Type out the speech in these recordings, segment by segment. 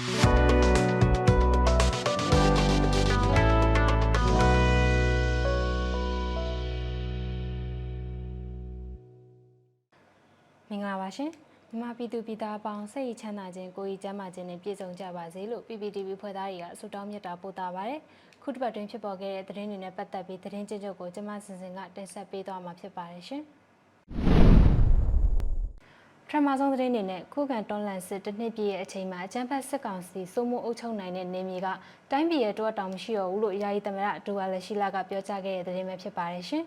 မင်္ဂလာပါရှင်မြန်မာပြည်သူပြည်သားအပေါင်းစိတ်ရချမ်းသာခြင်းကိုယ်ရည်ကျန်းမာခြင်းနဲ့ပြည့်စုံကြပါစေလို့ PPTV ဖွဲ့သားတွေကဆုတောင်းမြတ်တာပို့တာပါတယ်ခုတစ်ပတ်တွင်ဖြစ်ပေါ်ခဲ့တဲ့သတင်းတွေနဲ့ပတ်သက်ပြီးသတင်းကြချုပ်ကိုကျွန်မစင်စင်ကတင်ဆက်ပေးသွားမှာဖြစ်ပါတယ်ရှင် ထရမဆုံးသတင်းတွေနဲ့ခုခံတွန်းလှန်စစ်တစ်နှစ်ပြည့်ရဲ့အချိန်မှာအကြမ်းဖက်စစ်ကောင်စီစိုးမိုးအုပ်ချုပ်နိုင်တဲ့နေမြေကတိုင်းပြည်ရဲ့တော့တောင်မရှိတော့ဘူးလို့ယာယီသမရအတူအလက်ရှိလာကပြောကြားခဲ့တဲ့သတင်းပဲဖြစ်ပါတယ်ရှင်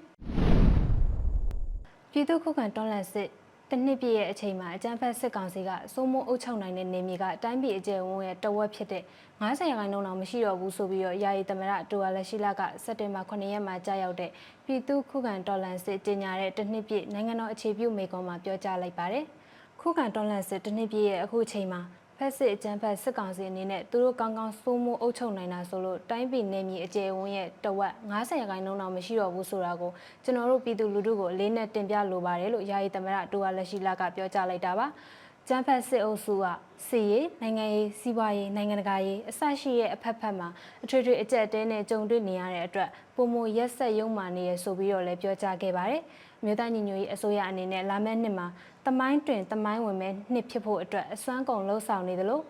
ပြည်သူခုခံတွန်းလှန်စစ်တစ်နှစ်ပြည့်ရဲ့အချိန်မှာအကြမ်းဖက်စစ်ကောင်စီကစိုးမိုးအုပ်ချုပ်နိုင်တဲ့နေမြေကတိုင်းပြည်အကျယ်ဝန်းရဲ့တဝက်ဖြစ်တဲ့90ရာခိုင်နှုန်းတော့မရှိတော့ဘူးဆိုပြီးတော့ယာယီသမရအတူအလက်ရှိလာကစက်တင်ဘာ9ရက်မှာကြာရောက်တဲ့ပြည်သူခုခံတော်လှန်စစ်ကြီးညာတဲ့တစ်နှစ်ပြည့်နိုင်ငံတော်အခြေပြုမေကွန်မှာပြောကြားလိုက်ပါတယ်။ ခုခံတော်လှန်စစ်တစ်နှစ်ပြည့်ရဲ့အခုအချိန်မှာဖက်စစ်အကြမ်းဖက်စစ်ကောင်စီအနေနဲ့သူတို့ကောင်းကောင်းစိုးမိုးအုပ်ချုပ်နိုင်တာဆိုလို့တိုင်းပြည်နေမြေအကျယ်ဝန်းရဲ့တဝက်90ရာခိုင်နှုန်းတော့မရှိတော့ဘူးဆိုတာကိုကျွန်တော်တို့ပြည်သူလူထုကိုအလေးနဲ့တင်ပြလိုပါတယ်လို့ယာယီသမရတူဝါလက်ရှိလာကပြောကြားလိုက်တာပါ။ ကျန်းဖက်စစ်အုပ်စုကစီရေးနိုင်ငံရေးစီးပွားရေးနိုင်ငံတကာရေးအစရှိရဲ့အဖက်ဖက်မှာအထွေထွေအကြက်တဲနဲ့ကြုံတွေ့နေရတဲ့အတွက်ပုံမရက်ဆက်ရုံမှနေရဆိုပြီးတော့လည်းပြောကြားခဲ့ပါတယ်။မြို့သားညီညွတ်ရေးအစိုးရအနေနဲ့လာမယ့်နှစ်မှာတမိုင်းတွင်တမိုင်းဝင်မဲ့နှစ်ဖြစ်ဖို့အတွက်အစွမ်းကုန်လှုံ့ဆော်နေသလို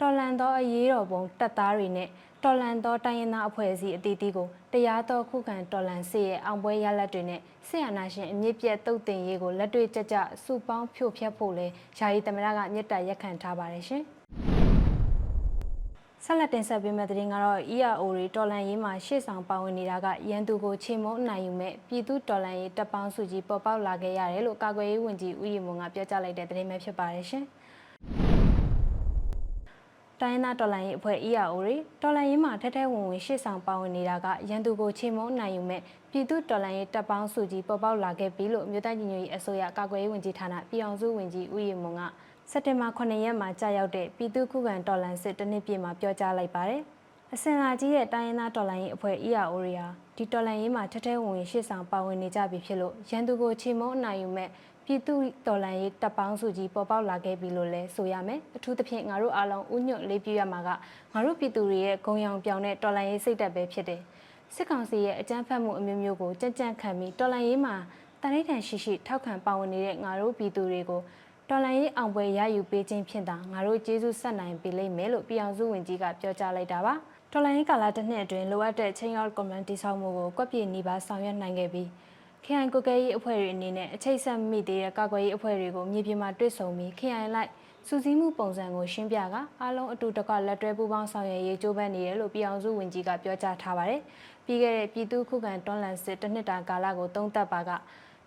တော်လန်သောအရေးတော်ပုံတပ်သားတွေနဲ့ တော်လန်သောတိုင်းရင်းသားအဖွဲ့အစည်းအသီးသီးကိုတရားတော်ခုခံတော်လန်စစ်ရဲ့အောင်ပွဲရလဒ်တွေနဲ့ဆရာနာရှင်အမြင့်ပြတ်တုတ်တင်ရေးကိုလက်တွေ့ကြကြစုပေါင်းဖြိုဖျက်ဖို့လဲယာယီသမရကမြစ်တာရက်ခံထားပါတယ်ရှင်ဆက်လက်တင်ဆက်ပေးမယ့်သတင်းကတော့ ERO တွေတော်လန်ရေးမှာရှေ့ဆောင်ပါဝင်နေတာကရန်သူကိုချိန်မုံအနိုင်ယူမဲ့ပြည်သူတော်လန်ရေးတပ်ပေါင်းစုကြီးပေါ်ပေါက်လာခဲ့ရတယ်လို့ကာကွယ်ရေးဝန်ကြီးဦးရီမွန်ကပြောကြားလိုက်တဲ့သတင်းပဲဖြစ်ပါတယ်ရှင်။ တိုင်းနာတော်လိုင်းရေးအဖွဲ့ ERO တွေတော်လိုင်းရေးမှာထက်ထဲဝင်ဝင်ရှေ့ဆောင်ပါဝင်နေတာကရန်သူကိုချိန်မုံနိုင်ယူမဲ့ပြည်သူတော်လိုင်းရေးတပ်ပေါင်းစုကြီးပေါ်ပေါက်လာခဲ့ပြီလို့မြို့သားညီညွတ်ရေးအစိုးရကာကွယ်ရေးဝန်ကြီးဌာနပြည်အောင်စုဝန်ကြီးဦးရီမွန်ကစက်တင်ဘာ9ရက်မှာကြာရောက်တဲ့ပြည်သူ့ခုခံတော်လှန်စစ်တနစ်ပြည့်မှာပြောကြားလိုက်ပါတယ်။အစင်လာကြီးရဲ့တိုင်းရင်းသားတော်လှန်ရေးအဖွဲ့ ERO တွေဟာဒီတော်လှန်ရေးမှာထက်ထဲဝင်ဝင်ရှေ့ဆောင်ပါဝင်နေကြပြီဖြစ်လို့ရန်သူကိုချိန်မုံအနိုင်ယူမဲ့ ပြည်သူတော်လှန်ရေးတပ်ပေါင်းစုကြီးပေါ်ပေါက်လာခဲ့ပြီလို့လဲဆိုရမယ်အထူးသဖြင့်ငါတို့အားလုံးဥညွတ်လေးပြရမှာကငါတို့ပြည်သူတွေရဲ့ဂုံရောင်ပြောင်တဲ့တော်လှန်ရေးစိတ်ဓာတ်ပဲဖြစ်တယ်စစ်ကောင်စီရဲ့အကြမ်းဖက်မှုအမျိုးမျိုးကိုကြံ့ကြံ့ခံပြီးတော်လှန်ရေးမှာတန်ဋိဌာန်ရှိရှိထောက်ခံပါဝင်နေတဲ့ငါတို့ပြည်သူတွေကိုတော်လှန်ရေးအောင်ပွဲရယူပေးခြင်းဖြင့်သာငါတို့ကျေးဇူးဆက်နိုင်ပေးလိမ့်မယ်လို့ပြည်အောင်စုဝန်ကြီးကပြောကြားလိုက်တာပါတော်လှန်ရေးကာလတစ်နှစ်အတွင်းလိုအပ်တဲ့ chain out command တိစောက်မှုကိုကွက်ပြေနေပါဆောင်ရွက်နိုင်ခဲ့ပြီး ခရိုင်ကိုကဲရေးအဖွဲ့တွေအနေနဲ့အချိတ်ဆက်မိသေးတဲ့ကာကွယ်ရေးအဖွဲ့တွေကိုမြေပြင်မှာတွေ့ဆုံပြီးခရိုင်လိုက်စူးစီးမှုပုံစံကိုရှင်းပြကအားလုံးအတူတကွလက်တွဲပူးပေါင်းဆောင်ရွက်ရေးကြိုးပမ်းနေတယ်လို့ပြည်အောင်စုဝန်ကြီးကပြောကြားထားပါတယ်။ပြီးခဲ့တဲ့ပြည်သူ့ခုခံတွန်းလှန်စစ်တစ်နှစ်တာကာလကိုသုံးသပ်ပါက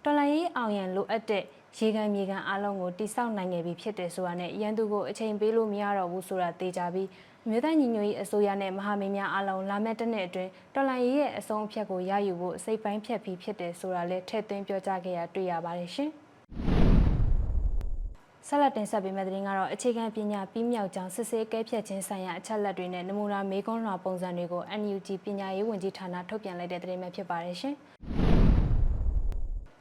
တော်လှန်ရေးအောင်ရန်လိုအပ်တဲ့ရေကန်မြေကန်အားလုံးကိုတိစောက်နိုင်ခဲ့ပြီဖြစ်တယ်ဆိုတာနဲ့ရန်သူကိုအချိန်ပေးလို့မရတော့ဘူးဆိုတာသိကြပြီး မြို့သားညီညွတ်ရေးအစိုးရနဲ့မဟာမင်းများအားလုံးလာမယ့်တစ်နှစ်အတွင်းတော်လှန်ရေးရဲ့အဆုံးအဖြတ်ကိုရယူဖို့စိတ်ပိုင်းဖြတ်ပြီးဖြစ်တယ်ဆိုတာလည်းထည့်သွင်းပြောကြားခဲ့ရတွေ့ရပါတယ်ရှင်။ဆက်လက်တင်ဆက်ပေးမယ့်သတင်းကတော့အခြေခံပညာပြီးမြောက်ကြောင်းစစ်ဆေးကဲဖြတ်ခြင်းဆိုင်ရာအချက်လက်တွေနဲ့နမူနာမေးခွန်းလွှာပုံစံတွေကို NUG ပညာရေးဝန်ကြီးဌာနထုတ်ပြန်လိုက်တဲ့သတင်းပဲဖြစ်ပါတယ်ရှင်။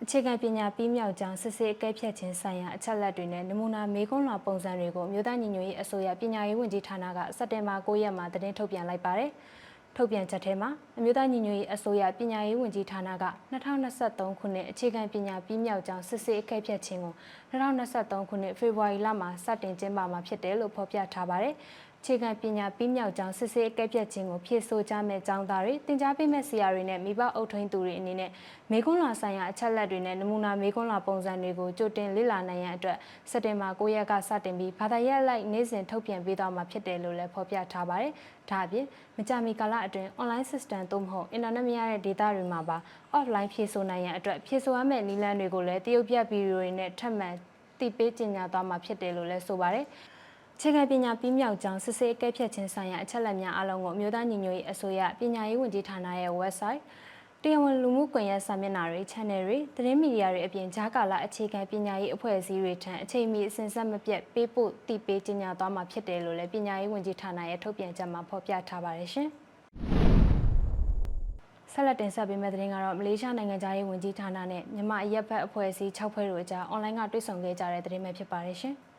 အခြေခံပညာပြီးမြောက်ကြောင်းစစ်ဆေးအကဲဖြတ်ခြင်းဆိုင်ရာအချက်လက်တွေနဲ့နမူနာမေးခွန်းလွှာပုံစံတွေကိုမြို့သားညီညွတ်ရေးအစိုးရပညာရေးဝန်ကြီးဌာနကစက်တင်ဘာ9ရက်မှာသတင်းထုတ်ပြန်လိုက်ပါတယ်။ထုတ်ပြန်ချက်ထဲမှာအမျိုးသားညီညွတ်ရေးအစိုးရပညာရေးဝန်ကြီးဌာနက2023ခုနှစ်အခြေခံပညာပြီးမြောက်ကြောင်းစစ်ဆေးအကဲဖြတ်ခြင်းကို2023ခုနှစ်ဖေဖော်ဝါရီလမှာစတင်ကျင်းပမှာဖြစ်တယ်လို့ဖော်ပြထားပါတယ်။ ခြေခံပညာပြီးမြောက်ကြောင်းစစ်ဆေးအကဲဖြတ်ခြင်းကိုဖြည့်ဆို့ကြမဲ့ចောင်းသားတွေတင် जा ပေးမဲ့ဆရာတွေနဲ့မိဘအုပ်ထိန်းသူတွေအနေနဲ့မေကွန်းလာဆိုင်ရာအချက်လက်တွေနဲ့နမူနာမေကွန်းလာပုံစံတွေကိုကြိုတင်လေ့လာနိုင်ရန်အတွက်စက်တင်ဘာ9ရက်ကစတင်ပြီးဘာသာရပ်လိုက်နေ့စဉ်ထုတ်ပြန်ပေးသွားမှာဖြစ်တယ်လို့လည်းဖော်ပြထားပါတယ်။ဒါအပြင်မကြမီကာလအတွင်း online system သို့မဟုတ် internet မရတဲ့ data တွေမှာပါ offline ဖြည့်ဆို့နိုင်ရန်အတွက်ဖြည့်ဆို့ရမယ့်နည်းလမ်းတွေကိုလည်းတရုတ်ပြဗီဒီယိုတွေနဲ့ထပ်မံတည်ပေးကြေညာသွားမှာဖြစ်တယ်လို့လည်းဆိုပါတယ်။ ခြေခံပညာပြီးမြောက်ကြောင်းစစ်ဆေးအကဲဖြတ်ခြင်းဆိုင်ရာအချက်အလက်များအလုံးကိုမြို့သားညီညွတ်ရေးအစိုးရပညာရေးဝန်ကြီးဌာနရဲ့ website တရားဝင်လူမှုကွန်ရက်စာမျက်နှာတွေ channel တွေသတင်းမီဒီယာတွေအပြင်ဂျားကာလာအခြေခံပညာရေးအဖွဲ့အစည်းတွေထံအချိန်မီအစဉ်ဆက်မပြတ်ပေးပို့တည်ပေးကြေညာသွားမှာဖြစ်တယ်လို့လည်းပညာရေးဝန်ကြီးဌာနရဲ့ထုတ်ပြန်ချက်မှာဖော်ပြထားပါတယ်ရှင်။ဆက်လက်တင်ဆက်ပေးမယ့်သတင်းကတော့မလေးရှားနိုင်ငံသားရေးဝန်ကြီးဌာနနဲ့မြန်မာအရက်ဘက်အဖွဲ့အစည်း6ဖွဲ့တို့အကြားအွန်လိုင်းကတွေ့ဆုံခဲ့ကြတဲ့သတင်းပဲဖြစ်ပါတယ်ရှင်။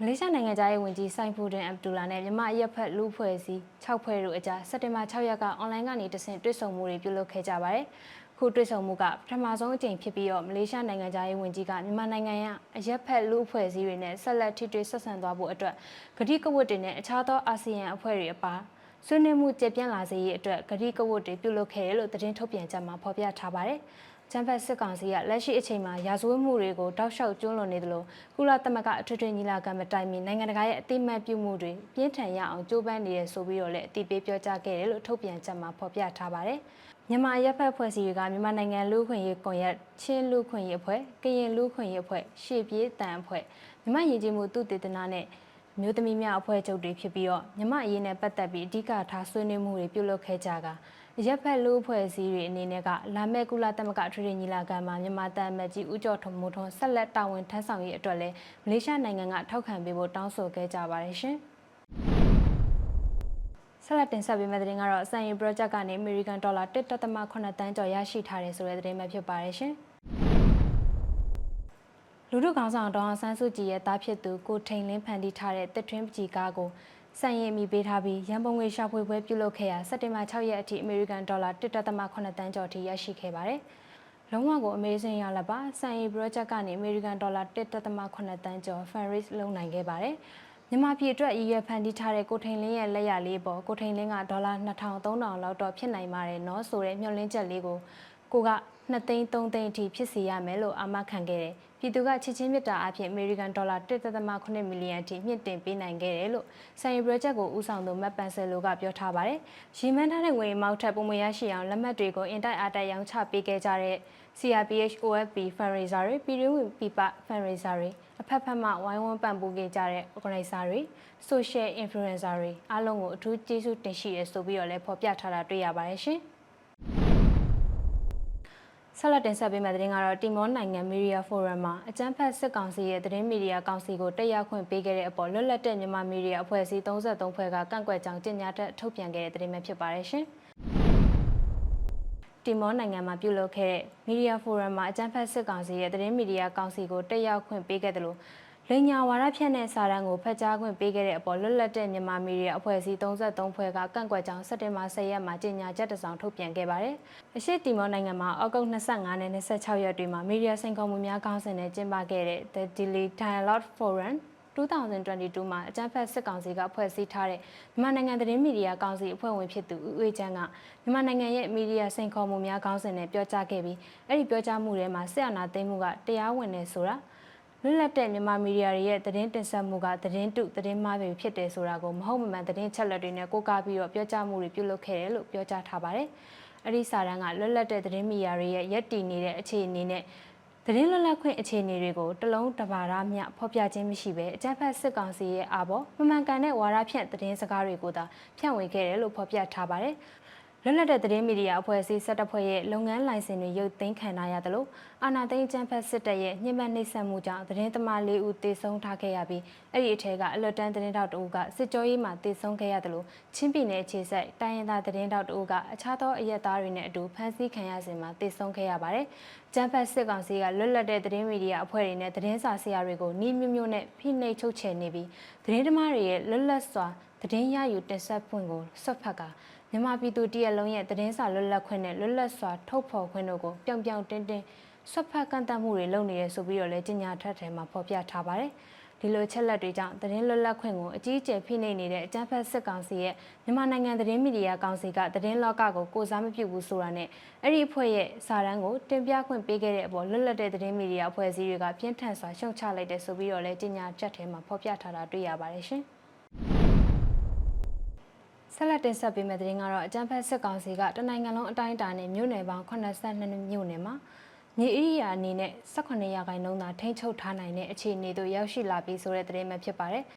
မလေးရှားနိုင်ငံသားရေးဝန်ကြီးဆိုင်ဖူဒင်အဗ်ဒူလာနဲ့မြန်မာအရက်ဖက်လူဖွဲ့စည်း6ဖွဲ့တို့အကြားစက်တင်ဘာ6ရက်က online ကနေတဆင့်တွေ့ဆုံမှုတွေပြုလုပ်ခဲ့ကြပါတယ်။ခုတွေ့ဆုံမှုကပထမဆုံးအကြိမ်ဖြစ်ပြီးတော့မလေးရှားနိုင်ငံသားရေးဝန်ကြီးကမြန်မာနိုင်ငံရဲ့အရက်ဖက်လူဖွဲ့စည်းတွေနဲ့ဆက်လက်ထိတွေ့ဆက်ဆံသွားဖို့အတွက်ဂတိကဝတ်တွေနဲ့အခြားသောအာဆီယံအဖွဲ့တွေအပါဆွေးနွေးမှုကြပြန့်လာစေရေးအတွက်ဂတိကဝတ်တွေပြုလုပ်ခဲ့တယ်လို့သတင်းထုတ်ပြန်ချက်မှာဖော်ပြထားပါတယ်။ ချမ်ဖတ်စစ်ကောင်စီကလက်ရှိအချိန်မှာရာဇဝတ်မှုတွေကိုတောက်လျှောက်ကျွလွန်နေသလိုကုလသမဂ္ဂအထွေထွေညီလာခံမတိုင်မီနိုင်ငံတကာရဲ့အတိမတ်ပြုမှုတွေပြင်းထန်ရအောင်ကြိုးပမ်းနေရဆိုပြီးတော့လည်းအတိပေးပြောကြားခဲ့တယ်လို့ထုတ်ပြန်ချက်မှာဖော်ပြထားပါတယ်။မြန်မာရပ်ဖက်ဖွဲ့စည်းတွေကမြန်မာနိုင်ငံလူ့ခွင့်ရေးကွန်ရက်ချင်းလူ့ခွင့်ရေးအဖွဲ့ကရင်လူ့ခွင့်ရေးအဖွဲ့ရှေ့ပြေးတန်အဖွဲ့မြန်မာရည်ကြီးမှုသူတေသနာနဲ့မျိုးသမီးများအဖွဲ့ချုပ်တွေဖြစ်ပြီးတော့မြမအရေးနဲ့ပတ်သက်ပြီးအဓိကထားဆွေးနွေးမှုတွေပြုလုပ်ခဲ့ကြတာ ရက်ဖက်လူအဖွဲ့အစည်းတွေအနေနဲ့ကလာမဲ့ကုလသမဂ္ဂထွေထွေညီလာခံမှာမြန်မာတန်မတ်ကြီးဦးကျော်ထွန်းမိုးထွန်းဆက်လက်တာဝန်ထမ်းဆောင်ရေးအတွက်လည်းမလေးရှားနိုင်ငံကထောက်ခံပေးဖို့တောင်းဆိုခဲ့ကြပါတယ်ရှင်ဆက်လက်တင်ဆက်ပေးမယ့်သတင်းကတော့စံရီ project ကနေ American Dollar 1.8တန်းကျော်ရရှိထားတယ်ဆိုတဲ့သတင်းပဲဖြစ်ပါတယ်ရှင်လူထုကောင်ဆောင်ဒေါအောင်ဆန်းစုကြည်ရဲ့တားဖြစ်သူကိုထိန်လင်းဖန်တီးထားတဲ့တစ်ထွင်းပကြီးကားကို စံရင်မိပေးထားပြီးရန်ပုံငွေရှာဖွေပွဲပြုလုပ်ခဲ့ရာစက်တင်ဘာ6ရက်အထိအမေရိကန်ဒေါ်လာ1.8တန်းကျော်ထိရရှိခဲ့ပါတယ်။လုံးဝကိုအမေရိကန်ရလာပါစံရင် project ကနေအမေရိကန်ဒေါ်လာ1.8တန်းကျော် fundraise လုပ်နိုင်ခဲ့ပါတယ်။မြန်မာပြည်အတွက်ရည်ရွယ်ဖန်တီးထားတဲ့ကိုထိန်လင်းရဲ့လက်ရလေးပေါ်ကိုထိန်လင်းကဒေါ်လာ2000 3000လောက်တော့ဖြစ်နိုင်ပါတယ်နော်ဆိုတဲ့မျှော်လင့်ချက်လေးကိုကိုက2သိန်း3သိန်းအထိဖြစ်စေရမယ်လို့အာမခံခဲ့တယ်။ ပြည်သူကချစ်ချင်းမြတ်တာအဖြစ်အမေရိကန်ဒေါ်လာ1.8မီလီယံထိမြင့်တင်ပေးနိုင်ခဲ့တယ်လို့ဆိုင်ပရိုဂျက်ကိုဦးဆောင်သူမတ်ပန်ဆယ်လိုကပြောထားပါတယ်။ရီမန်းထားတဲ့ငွေမောက်ထက်ပုံမရရှိအောင်လက်မှတ်တွေကိုအင်တိုက်အားတိုက်ရောင်းချပေးခဲ့ကြတဲ့ CRPH OFP fundraiser တွေပြည်တွင်းဝင်ပြပ fundraiser တွေအဖက်ဖက်မှဝိုင်းဝန်းပံ့ပိုးခဲ့ကြတဲ့ organizer တွေ social influencer တွေအားလုံးကိုအထူးကျေးဇူးတင်ရှိရဆိုပြီးတော့လည်းဖော်ပြထားတာတွေ့ရပါတယ်ရှင်။ ဆက်လက်တင်ဆက်ပေးမယ့်သတင်းကတော့တီမောနိုင်ငံမီဒီယာဖိုရမ်မှာအကြမ်းဖက်စစ်ကောင်စီရဲ့သတင်းမီဒီယာကောင်စီကိုတက်ရောက်ခွင့်ပေးခဲ့တဲ့အပေါ်လွတ်လပ်တဲ့မြန်မာမီဒီယာအဖွဲ့အစည်း33ဖွဲ့ကကန့်ကွက်ကြောင်းကြေညာချက်ထုတ်ပြန်ခဲ့တဲ့သတင်းပဲဖြစ်ပါတယ်ရှင်။တီမောနိုင်ငံမှာပြုလုပ်ခဲ့တဲ့မီဒီယာဖိုရမ်မှာအကြမ်းဖက်စစ်ကောင်စီရဲ့သတင်းမီဒီယာကောင်စီကိုတက်ရောက်ခွင့်ပေးခဲ့တယ်လို့ လိညာဝါဒဖြန့်တဲ့စာတမ်းကိုဖတ်ကြားခွင့်ပေးခဲ့တဲ့အပေါ်လွတ်လပ်တဲ့မြန်မာမီဒီယာအဖွဲ့အစည်း33ဖွဲ့ကကန့်ကွက်ကြောင်းစက်တင်ဘာ10ရက်မှာကြေညာချက်တစ်စောင်ထုတ်ပြန်ခဲ့ပါတယ်။အရှိတီမောနိုင်ငံမှာအောက်တိုဘာ25နဲ့26ရက်တွေမှာမီဒီယာစိန်ခေါ်မှုများခေါင်းစဉ်နဲ့ကျင်းပခဲ့တဲ့ The Daily Dialogue Forum 2022မှာအကြံဖက်စစ်ကောင်စီကဖွဲ့စည်းထားတဲ့မြန်မာနိုင်ငံသတင်းမီဒီယာကောင်စီအဖွဲ့ဝင်ဖြစ်သူဦးအေးချမ်းကမြန်မာနိုင်ငံရဲ့မီဒီယာစိန်ခေါ်မှုများခေါင်းစဉ်နဲ့ပြောကြားခဲ့ပြီးအဲ့ဒီပြောကြားမှုထဲမှာစစ်အာဏာသိမ်းမှုကတရားဝင်နေဆိုတာ လွတ်လပ်တဲ့မြန်မာမီဒီယာတွေရဲ့သတင်းတင်ဆက်မှုကသတင်းတုသတင်းမှားပဲဖြစ်တယ်ဆိုတာကိုမဟုတ်မမှန်သတင်းချက်လက်တွေနဲ့ကိုးကားပြီးတော့ပြောကြားမှုတွေပြုလုပ်ခဲ့တယ်လို့ပြောကြားထားပါတယ်။အဲဒီစာတမ်းကလွတ်လပ်တဲ့သတင်းမီဒီယာတွေရဲ့ရည်တည်နေတဲ့အခြေအနေနဲ့သတင်းလွတ်လပ်ခွင့်အခြေအနေတွေကိုတလုံးတပါရမျှဖော်ပြခြင်းမရှိဘဲအကြမ်းဖက်စစ်ကောင်စီရဲ့အာဘောမမှန်ကန်တဲ့ဝါဒဖြန့်သတင်းစကားတွေကိုသာဖြန့်ဝေခဲ့တယ်လို့ဖော်ပြထားပါတယ်။ လွတ်လပ်တဲ့သတင်းမီဒီယာအဖွဲ့အစည်း၁၁ဖွဲ့ရဲ့လုပ်ငန်းလိုင်စင်တွေရုပ်သိမ်းခံရရသလိုအာဏာသိမ်းကျန်းဖက်စစ်တပ်ရဲ့ညှဉ်းပန်းနှိပ်စက်မှုကြောင့်သတင်းသမား၄ဦးသေဆုံးထားခဲ့ရပြီးအဲ့ဒီအထက်ကအလွတ်တန်းသတင်းတောက်တဦးကစစ်ကြောရေးမှာသေဆုံးခဲ့ရသလိုချင်းပြည်နယ်အခြေစိုက်တိုင်းရင်းသားသတင်းတောက်တဦးကအခြားသောအရက်သားတွေနဲ့အတူဖမ်းဆီးခံရစဉ်မှာသေဆုံးခဲ့ရပါတယ်။ကျန်းဖက်စစ်ကောင်စီကလွတ်လပ်တဲ့သတင်းမီဒီယာအဖွဲ့တွေနဲ့သတင်းစာဆရာတွေကိုနှီးမျိုးမျိုးနဲ့ဖိနှိပ်ချုပ်ချယ်နေပြီးသတင်းသမားတွေရဲ့လွတ်လပ်စွာသတင်းရယူတင်ဆက်ဖွင့်ကိုဆွတ်ဖက်က မြန်မာပြည်သူတရက်လုံးရဲ့သတင်းစာလွတ်လပ်ခွင့်နဲ့လွတ်လပ်စွာထုတ်ဖော်ခွင့်တို့ကိုပြောင်ပြောင်တင်းတင်းဆွတ်ဖက်ကန့်တတ်မှုတွေလုပ်နေရဆိုပြီးတော့လည်းကြေညာထက်ထဲမှာဖော်ပြထားပါတယ်။ဒီလိုချက်လက်တွေကြောင့်သတင်းလွတ်လပ်ခွင့်ကိုအကြီးအကျယ်ဖိနှိပ်နေတဲ့အကြမ်းဖက်စစ်ကောင်စီရဲ့မြန်မာနိုင်ငံသတင်းမီဒီယာကောင်စီကသတင်းလောကကိုကိုစားမပြုဘူးဆိုတာနဲ့အဲ့ဒီအဖွဲ့ရဲ့စာတမ်းကိုတင်ပြခွင့်ပေးခဲ့တဲ့အပေါ်လွတ်လပ်တဲ့သတင်းမီဒီယာအဖွဲ့အစည်းတွေကပြင်းထန်စွာရှုံချလိုက်တဲ့ဆိုပြီးတော့လည်းကြေညာချက်ထဲမှာဖော်ပြထားတာတွေ့ရပါတယ်ရှင်။ ဆက်လက်တင်ဆက်ပေးမယ့်သတင်းကတော့အကြံဖက်စစ်ကောင်စီကတနိုင်ငံလုံးအတိုင်းအတာနဲ့မြို့နယ်ပေါင်း82မြို့နယ်မှာမြေဧရိယာအနေနဲ့18ရာခိုင်နှုန်းသာထိန်းချုပ်ထားနိုင်တဲ့အခြေအနေသို့ရောက်ရှိလာပြီဆိုတဲ့သတင်းပဲဖြစ်ပါတယ်။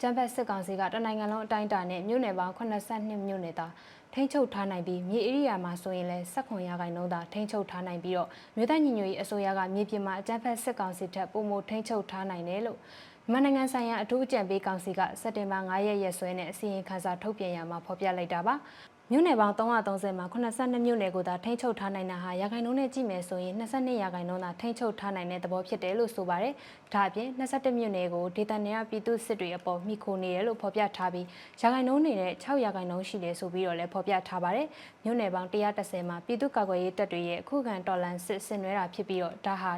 ကျန်းဖက်စစ်ကောင်စီကတနိုင်ငံလုံးအတိုင်းအတာနဲ့မြို့နယ်ပေါင်း82မြို့နယ်သာထိန်းချုပ်ထားနိုင်ပြီးမြေဧရိယာမှာဆိုရင်လည်း18ရာခိုင်နှုန်းသာထိန်းချုပ်ထားနိုင်ပြီးတော့မြို့သားညီညွတ်ရေးအစိုးရကမြေပြင်မှာအကြမ်းဖက်စစ်ကောင်စီထက်ပုံမထိန်းချုပ်ထားနိုင်တယ်လို့ မြန်မာနိုင်ငံဆိုင်ရာအထူးအကြံပေးကောင်စီကစက်တင်ဘာ9ရက်ရက်စွဲနဲ့အစီရင်ခံစာထုတ်ပြန်ရမှာဖော်ပြလိုက်တာပါမမြို့နယ်ပေါင်း330မှာ82မြို့နယ်ကိုသာထိန်းချုပ်ထားနိုင်တာဟာရာခိုင်နှုန်းနဲ့ကြည့်မယ်ဆိုရင်22ရာခိုင်နှုန်းသာထိန်းချုပ်ထားနိုင်တဲ့သဘောဖြစ်တယ်လို့ဆိုပါတယ်။ဒါအပြင်21မြို့နယ်ကိုဒေသနယ်ကပြည်သူစစ်တွေအပေါ်မိခိုနေတယ်လို့ဖော်ပြထားပြီးရာခိုင်နှုန်းနေနဲ့6ရာခိုင်နှုန်းရှိတယ်ဆိုပြီးတော့လည်းဖော်ပြထားပါတယ်။မြို့နယ်ပေါင်း130မှာပြည်သူ့ကာကွယ်ရေးတပ်တွေရဲ့အခုခံတော်လှန်စစ်ဆင်နွှဲတာဖြစ်ပြီးတော့ဒါဟာ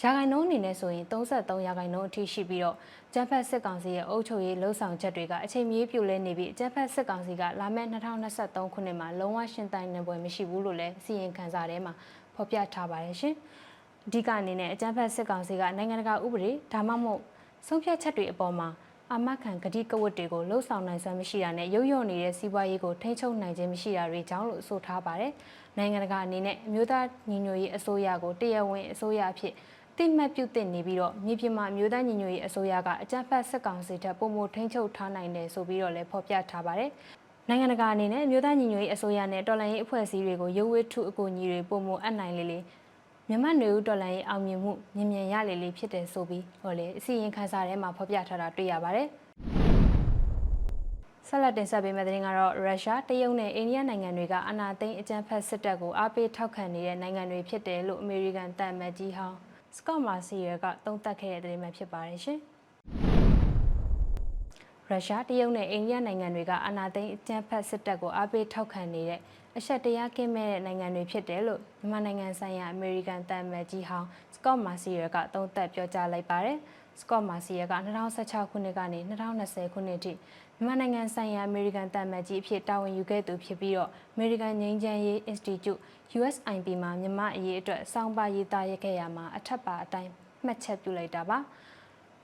ရာခိုင်နှုန်းအနေနဲ့ဆိုရင်33ရာခိုင်နှုန်းအထိရှိပြီးတော့ကျန်းဖက်စစ်ကောင်စီရဲ့အုပ်ချုပ်ရေးလှုပ်ဆောင်ချက်တွေကအချိန်မီပြုလဲနေပြီးကျန်းဖက်စစ်ကောင်စီကလာမယ့်2023ခုနှစ်မှာလုံးဝရှင်းတိုင်းနေပွဲမရှိဘူးလို့လည်းစီရင်ခံစာထဲမှာဖော်ပြထားပါတယ်ရှင်။အဓိကအနေနဲ့အကျန်းဖက်စစ်ကောင်စီကနိုင်ငံတကာဥပဒေဒါမှမဟုတ်ဆုံးဖြတ်ချက်တွေအပေါ်မှာအာမခံဂတိကဝတ်တွေကိုလှုပ်ဆောင်နိုင်စွမ်းမရှိတာနဲ့ရုပ်ရော့နေတဲ့စီးပွားရေးကိုထိန်းချုပ်နိုင်ခြင်းမရှိတာတွေကြောင့်လို့ဆိုထားပါတယ်။နိုင်ငံတကာအနေနဲ့အမျိုးသားညီညွတ်ရေးအစိုးရကိုတရားဝင်အစိုးရအဖြစ် တိမှတ်ပြုတင်နေပြီးတော့မြေပြင်မှာအမျိုးသားညီညွတ်ရေးအစိုးရကအကြမ်းဖက်စစ်ကောင်စီထက်ပုံမထိန်းချုပ်ထားနိုင်တယ်ဆိုပြီးတော့လည်းဖော်ပြထားပါတယ်။နိုင်ငံတကာအနေနဲ့အမျိုးသားညီညွတ်ရေးအစိုးရနဲ့တော်လှန်ရေးအဖွဲ့အစည်းတွေကိုရုပ်ဝတ္ထုအကူအညီတွေပုံမအပ်နိုင်လေလေမြန်မာ့နေဦးတော်လှန်ရေးအောင်မြင်မှုမြင်မြန်ရလေလေဖြစ်တယ်ဆိုပြီးဟောလေအစီရင်ခံစာထဲမှာဖော်ပြထားတာတွေ့ရပါတယ်။ဆက်လက်တင်ဆက်ပေးမယ့်သတင်းကတော့ရုရှားတရုတ်နဲ့အိန္ဒိယနိုင်ငံတွေကအာဏာသိမ်းအကြမ်းဖက်စစ်တပ်ကိုအားပေးထောက်ခံနေတဲ့နိုင်ငံတွေဖြစ်တယ်လို့အမေရိကန်တန်မတ်ကြီးဟောင်း စကော့မာစီရကသုံးသပ်ခဲ့တဲ့သတင်းပဲဖြစ်ပါတယ်ရှင်။ရုရှားတရုတ်နဲ့အိန္ဒိယနိုင်ငံတွေကအာဏာသိမ်းအကြမ်းဖက်စစ်တပ်ကိုအားပေးထောက်ခံနေတဲ့အဆက်တရားကင်းမဲ့တဲ့နိုင်ငံတွေဖြစ်တယ်လို့မြန်မာနိုင်ငံဆိုင်ရာအမေရိကန်တန်မတ်ကြီးဟောင်းစကော့မာစီရကသုံးသပ်ပြောကြားလိုက်ပါတယ်။စကော့မာစီရက2016ခုနှစ်ကနေ2020ခုနှစ်ထိ မြန်မာနိုင်ငံဆိုင်ရာအမေရိကန်တန်မတ်ကြီးအဖြစ်တာဝန်ယူခဲ့သူဖြစ်ပြီးတော့အမေရိကန်ငြိမ်းချမ်းရေး Institute USIP မှာမြန်မာအရေးအတွက်စောင့်ပါရေးသားရခဲ့ရမှာအထက်ပါအတိုင်းမှတ်ချက်ပြုလိုက်တာပါ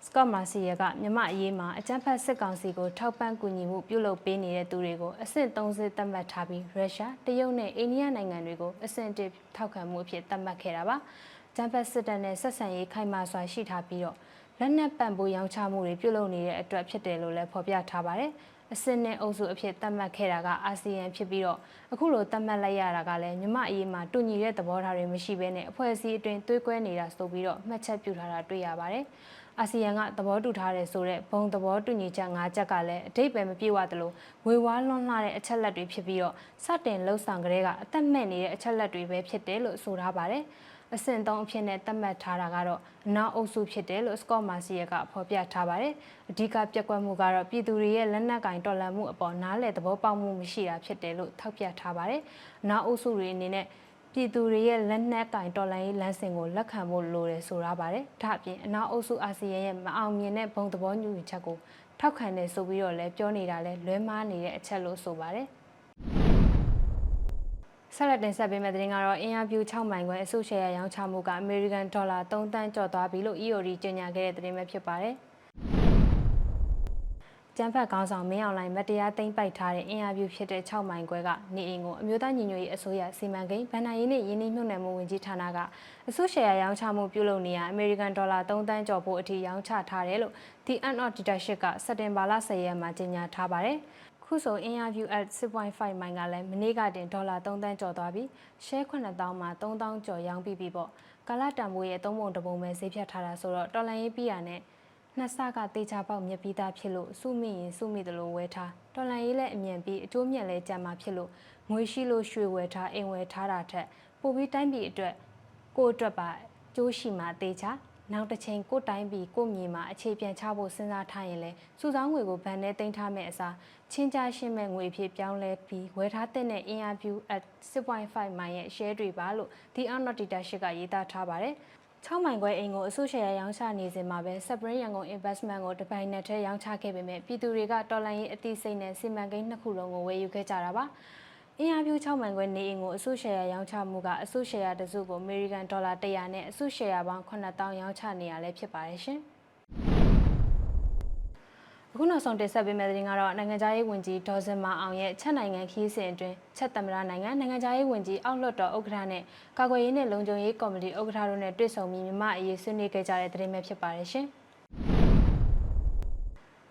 စကော့မာစီယကမြမအရေးမှာအကြမ်းဖက်စစ်ကောင်စီကိုထောက်ပံ့ကူညီမှုပြုလုပ်ပေးနေတဲ့သူတွေကိုအဆင့်30သတ်မှတ်ထားပြီးရုရှားတရုတ်နဲ့အိန္ဒိယနိုင်ငံတွေကိုအဆင့်1ထောက်ခံမှုအဖြစ်သတ်မှတ်ခဲ့တာပါ။ကြမ်းဖက်စစ်တပ်နဲ့ဆက်ဆံရေးခိုင်မာစွာရှိထားပြီးတော့ လက်နက်ပံ့ပိုးရောင်းချမှုတွေပြုလုပ်နေတဲ့အတွက်ဖြစ်တယ်လို့လည်းဖော်ပြထားပါတယ်။အစစ်နဲ့အုပ်စုအဖြစ်သတ်မှတ်ခဲ့တာကအာဆီယံဖြစ်ပြီးတော့အခုလိုသတ်မှတ်လိုက်ရတာကလည်းမြမအရေးမှာတူညီတဲ့သဘောထားတွေမရှိဘဲနဲ့အဖွဲ့အစည်းအတွင်းသွေးကွဲနေတာဆိုပြီးတော့မှတ်ချက်ပြုထားတာတွေ့ရပါတယ်။အာဆီယံကသဘောတူထားတဲ့ဆိုတဲ့ဘုံသဘောတူညီချက်၅ချက်ကလည်းအတိတ်ပဲမပြေဝသလိုဝေဝါးလွန်လှတဲ့အချက်လက်တွေဖြစ်ပြီးတော့စတင်လှုပ်ဆောင်ကြတဲ့ကအသက်မဲ့နေတဲ့အချက်လက်တွေပဲဖြစ်တယ်လို့ဆိုထားပါတယ်။ အဆင့်3အဖြစ်နဲ့သတ်မှတ်ထားတာကတော့အနောက်အုပ်စုဖြစ်တယ်လို့စကော့မာစီယကဖော်ပြထားပါတယ်။အဓိကပြက်ကွက်မှုကတော့ပြည်သူတွေရဲ့လက်နက်ကင်တော်လှန်မှုအပေါ်နားလည်သဘောပေါက်မှုမရှိတာဖြစ်တယ်လို့ထောက်ပြထားပါတယ်။အနောက်အုပ်စုတွေအနေနဲ့ပြည်သူတွေရဲ့လက်နက်ကင်တော်လှန်ရေးလမ်းစဉ်ကိုလက်ခံဖို့လိုတယ်ဆိုရပါတယ်။ဒါ့အပြင်အနောက်အုပ်စုအာဆီယံရဲ့မအောင်မြင်တဲ့ဘုံသဘောညှိနှိုင်းချက်ကိုထောက်ခံတယ်ဆိုပြီးတော့လည်းပြောနေတာလဲလွဲမှားနေတဲ့အချက်လို့ဆိုပါတယ်။ ဆက်လက်တင်ဆက်ပေးမယ့်သတင်းကတော့အင်အားပြူ6မိုင်ခွဲအစုရှယ်ယာရောင်းချမှုကအမေရိကန်ဒေါ်လာ3တန်းကျော်သွားပြီလို့ EOD ကြေညာခဲ့တဲ့သတင်းပဲဖြစ်ပါတယ်။ကျန်းဖတ်ကောင်းဆောင်မင်းအောင်လိုင်းမတရားသိမ်းပိုက်ထားတဲ့အင်အားပြူဖြစ်တဲ့6မိုင်ခွဲကနေအိမ်ကိုအမျိုးသားညီညွတ်ရေးအစိုးရစီမံကိန်းဗန်နာရေးနဲ့ရင်းနှီးမြှုပ်နှံမှုဝန်ကြီးဌာနကအစုရှယ်ယာရောင်းချမှုပြုလုပ်နေရအမေရိကန်ဒေါ်လာ3တန်းကျော်ဖို့အထိရောင်းချထားတယ်လို့ The End of Dictatorship ကစက်တင်ဘာလ10ရက်မှာကြေညာထားပါတယ်။ ခုဆို interview at 6.5မိုင်ကလည်းမနေ့ကတင်ဒေါ်လာ3တန်းကျော်သွားပြီး share 9000မှာ3000ကျော်ရောင်းပြီးပြီပေါ့ကာလတန်ဖိုးရဲ့သုံးပုံတစ်ပုံပဲဈေးဖြတ်ထားတာဆိုတော့တော်လန်ရေးပြရနဲ့နှစ်ဆကတေချာပေါက်မြက်ပြီးသားဖြစ်လို့စုမိရင်စုမိတယ်လို့ဝဲထားတော်လန်ရေးလည်းအမြန်ပြီးအကျိုးမြတ်လည်းကြံမှာဖြစ်လို့ငွေရှိလို့ရွှေဝယ်ထားအိမ်ဝယ်ထားတာထက်ပိုပြီးတိုင်းပြည်အတွက်ကိုယ့်အတွက်ပါကျိုးရှိမှာတေချာ နောက်တစ်ချိန်ကိုတိုင်းပြည်ကိုမြေမှာအခြေပြန်ချဖို့စဉ်းစားထားရင်လဲစုဆောင်းငွေကိုဗန်နဲ့တင်ထားမဲ့အစားချင်းကြရှင်းမဲ့ငွေဖြစ်ပြောင်းလဲပြီးဝယ်ထားတဲ့အင်အားပြူ at 6.5မိုင်ရဲ့ share တွေပါလို့ The Honor Dictatorship ကရေးသားထားပါတယ်6မိုင်ခွဲအိမ်ကိုအစုရှယ်ယာရောင်းချနေစဉ်မှာပဲ Spring ရန်ကုန် Investment ကိုတပိုင်နဲ့ထဲရောင်းချခဲ့ပေမဲ့ပြည်သူတွေကတော်လိုင်းရေးအသိစိတ်နဲ့စီမံကိန်းနှစ်ခုလုံးကိုဝယ်ယူခဲ့ကြတာပါ။ အင်အားပြ6မှန်ခွဲနေအိမ်ကိုအစုရှယ်ယာရောင်းချမှုကအစုရှယ်ယာတစုကိုအမေရိကန်ဒေါ်လာ100နဲ့အစုရှယ်ယာပေါင်း9000ရောင်းချနေရလဲဖြစ်ပါတယ်ရှင်။အခုနောက်ဆုံးတင်ဆက်ပေးမယ့်သတင်းကတော့နိုင်ငံခြားရေးဝန်ကြီးဒေါ်စင်မာအောင်ရဲ့ချက်နိုင်ငံခီးစဉ်အတွင်းချက်သမ္မတနိုင်ငံနိုင်ငံခြားရေးဝန်ကြီးအောက်လွှတ်တော်ဥက္ကဋ္ဌနဲ့ကာကွယ်ရေးနဲ့လုံခြုံရေးကော်မတီဥက္ကဋ္ဌတို့နဲ့တွေ့ဆုံပြီးမြန်မာအရေးဆွေးနွေးခဲ့ကြတဲ့သတင်းပဲဖြစ်ပါတယ်ရှင်။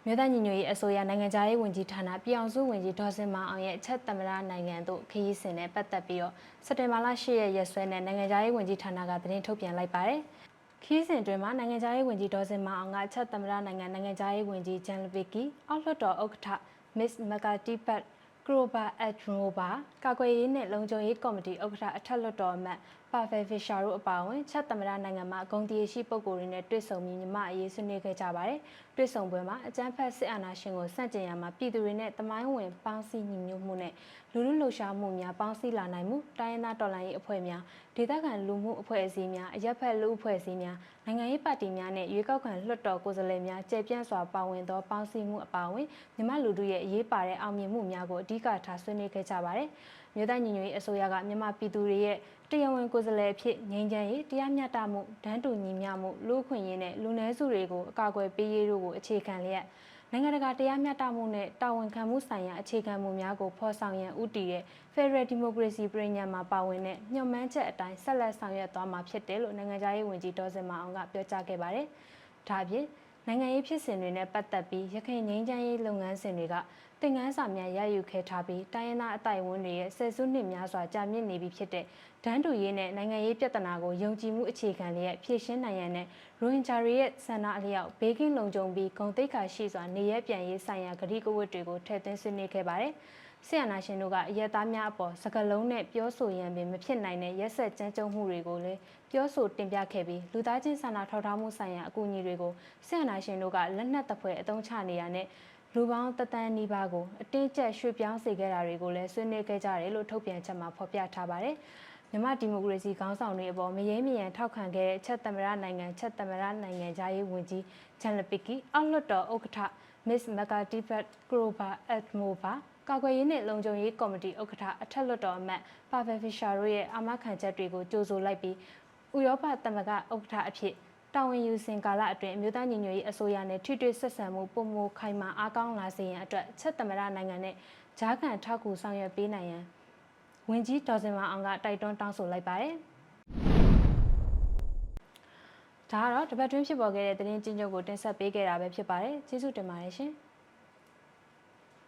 မြို့သားညီညွတ်ရေးအစိုးရနိုင်ငံခြားရေးဝန်ကြီးဌာနပြည်အောင်စုဝန်ကြီးဒေါ်စင်မအောင်ရဲ့အချက်သမ္မတနိုင်ငံတို့ခရီးစဉ်နဲ့ပတ်သက်ပြီးတော့စက်တင်ဘာလ10ရက်ရက်စွဲနဲ့နိုင်ငံခြားရေးဝန်ကြီးဌာနကသတင်းထုတ်ပြန်လိုက်ပါတယ်။ခရီးစဉ်တွင်မှာနိုင်ငံခြားရေးဝန်ကြီးဒေါ်စင်မအောင်ကအချက်သမ္မတနိုင်ငံနိုင်ငံခြားရေးဝန်ကြီးဂျန်လဗီကီအောက်လွှတ်တော်ဥက္ကဋ္ဌ Miss Magati Pat Grover Adnova ကာကွယ်ရေးနဲ့လုံခြုံရေးကော်မတီဥက္ကဋ္ဌအထက်လွှတ်တော်အမတ်ပါဖယ်ဖီရှာတို့အပါအဝင်ချက်သမ္မတနိုင်ငံမှာဂုံတီရှိပုဂ္ဂိုလ်တွေနဲ့တွေ့ဆုံပြီးမြမအရေးဆွေးနွေးခဲ့ကြပါတယ်။တွေ့ဆုံပွဲမှာအကြမ်းဖက်စစ်အာဏာရှင်ကိုစန့်ကျင်ရမှာပြည်သူတွေနဲ့တမိုင်းဝင်ပေါင်းစည်းညီညွတ်မှုနဲ့လူလူလှုပ်ရှားမှုများပေါင်းစည်းလာနိုင်မှုတိုင်းရင်းသားတော်လှန်ရေးအဖွဲ့များဒေသခံလူမှုအဖွဲ့အစည်းများအရက်ဖက်လူအဖွဲ့အစည်းများနိုင်ငံရေးပါတီများနဲ့ရွေးကောက်ခံလွှတ်တော်ကိုယ်စားလှယ်များကျေပြန့်စွာပါဝင်သောပေါင်းစည်းမှုအပါအဝင်မြမလူတို့ရဲ့အရေးပါတဲ့အောင်မြင်မှုများကိုအဓိကထားဆွေးနွေးခဲ့ကြပါတယ်။ မြို့သားညီညွတ်ရေးအစိုးရကမြန်မာပြည်သူတွေရဲ့တရားဝင်ကိုယ်စားလှယ်အဖြစ်ငြိမ်းချမ်းရေးတရားမျှတမှုဒန်းတူညီမျှမှုလူ့အခွင့်အရေးနဲ့လူနည်းစုတွေကိုအကာအကွယ်ပေးရေးတို့ကိုအခြေခံလျက်နိုင်ငံတကာတရားမျှတမှုနဲ့တာဝန်ခံမှုဆိုင်ရာအခြေခံမှုများကိုဖော်ဆောင်ရန်ဥတည်တဲ့ Federal Democracy ပြည်ညံမှာပါဝင်တဲ့ညွှန်မှန်းချက်အတိုင်းဆက်လက်ဆောင်ရွက်သွားမှာဖြစ်တယ်လို့နိုင်ငံခြားရေးဝန်ကြီးဒေါ်စင်မအောင်ကပြောကြားခဲ့ပါတယ်။ဒါ့အပြင် နိုင်ငံရေးဖြစ်စဉ်တွေနဲ့ပတ်သက်ပြီးရခိုင်ငြိမ်းချမ်းရေးလုပ်ငန်းစဉ်တွေကသင်ခန်းစာများရယူခဲ့ထားပြီးတိုင်းရင်းသားအတိုင်းအဝန်တွေရဲ့ဆယ်စုနှစ်များစွာကြာမြင့်နေပြီဖြစ်တဲ့ဒန်းတူရေးနဲ့နိုင်ငံရေးပြဿနာကိုယုံကြည်မှုအခြေခံလျက်ဖြည့်ရှင်းနိုင်ရန်နဲ့ရိုဟင်ဂျာတွေရဲ့ဆန္ဒအလျောက်ဘေးကင်းလုံခြုံပြီးဂုဏ်သိက္ခာရှိစွာနေရပြန်ရေးဆိုင်ရာဂတိကဝတ်တွေကိုထည့်သွင်းဆွေးနွေးခဲ့ပါတယ်။ ဆီယနာရှင်တို့ကအရက်သားများအပေါ်စကလုံးနဲ့ပြောဆိုရန်ပင်မဖြစ်နိုင်တဲ့ရက်ဆက်ကြမ်းကြုတ်မှုတွေကိုလည်းပြောဆိုတင်ပြခဲ့ပြီးလူသားချင်းစာနာထောက်ထားမှုဆိုင်ရာအကူအညီတွေကိုဆီယနာရှင်တို့ကလက်နက်တပ်ဖွဲ့အသုံးချနေရတဲ့လူပေါင်းတသန်းနီးပါးကိုအတင်းကျပ်ရွှေ့ပြောင်းစေခဲ့တာတွေကိုလည်းဆွေးနွေးခဲ့ကြတယ်လို့ထုတ်ပြန်ချက်မှာဖော်ပြထားပါတယ်။မြန်မာဒီမိုကရေစီခေါင်းဆောင်တွေအပေါ်မရေမရန်ထောက်ခံခဲ့တဲ့ချက်သမ္မတနိုင်ငံချက်သမ္မတနိုင်ငံသားရေးဝန်ကြီးဂျန်လပီကီအောက်လွှတ်တော်ဥက္ကဋ္ဌ Miss Makatipat Grover Admova ကာကွယ်ရေးနဲ့လုံခြုံရေးကော်မတီဥက္ကဋ္ဌအထက်လွှတ်တော်အမတ်ပါဗယ်ဖီရှာတို့ရဲ့အာမခံချက်တွေကိုကြိုဆိုလိုက်ပြီးဥရောပသမဂ္ဂဥက္ကဋ္ဌအဖြစ်တာဝန်ယူစဉ်ကာလအတွင်းအမျိုးသားညီညွတ်ရေးအစိုးရနဲ့ထိတွေ့ဆက်ဆံမှုပုံမခိုင်မာအားကောင်းလာစေရန်အတွက်ချက်သမ္မတနိုင်ငံနဲ့ဂျားကန်ထောက်ကူဆောင်ရွက်ပေးနိုင်ရန်ဝင်ကြီးဒေါ်စင်မအောင်ကတိုက်တွန်းတောင်းဆိုလိုက်ပါတယ်။ ဒါကတော့တပတ်တွင်းဖြစ်ပေါ်ခဲ့တဲ့သတင်းချင်းချုပ်ကိုတင်ဆက်ပေးခဲ့တာပဲဖြစ်ပါတယ်။ကျေးဇူးတင်ပါတယ်ရှင်။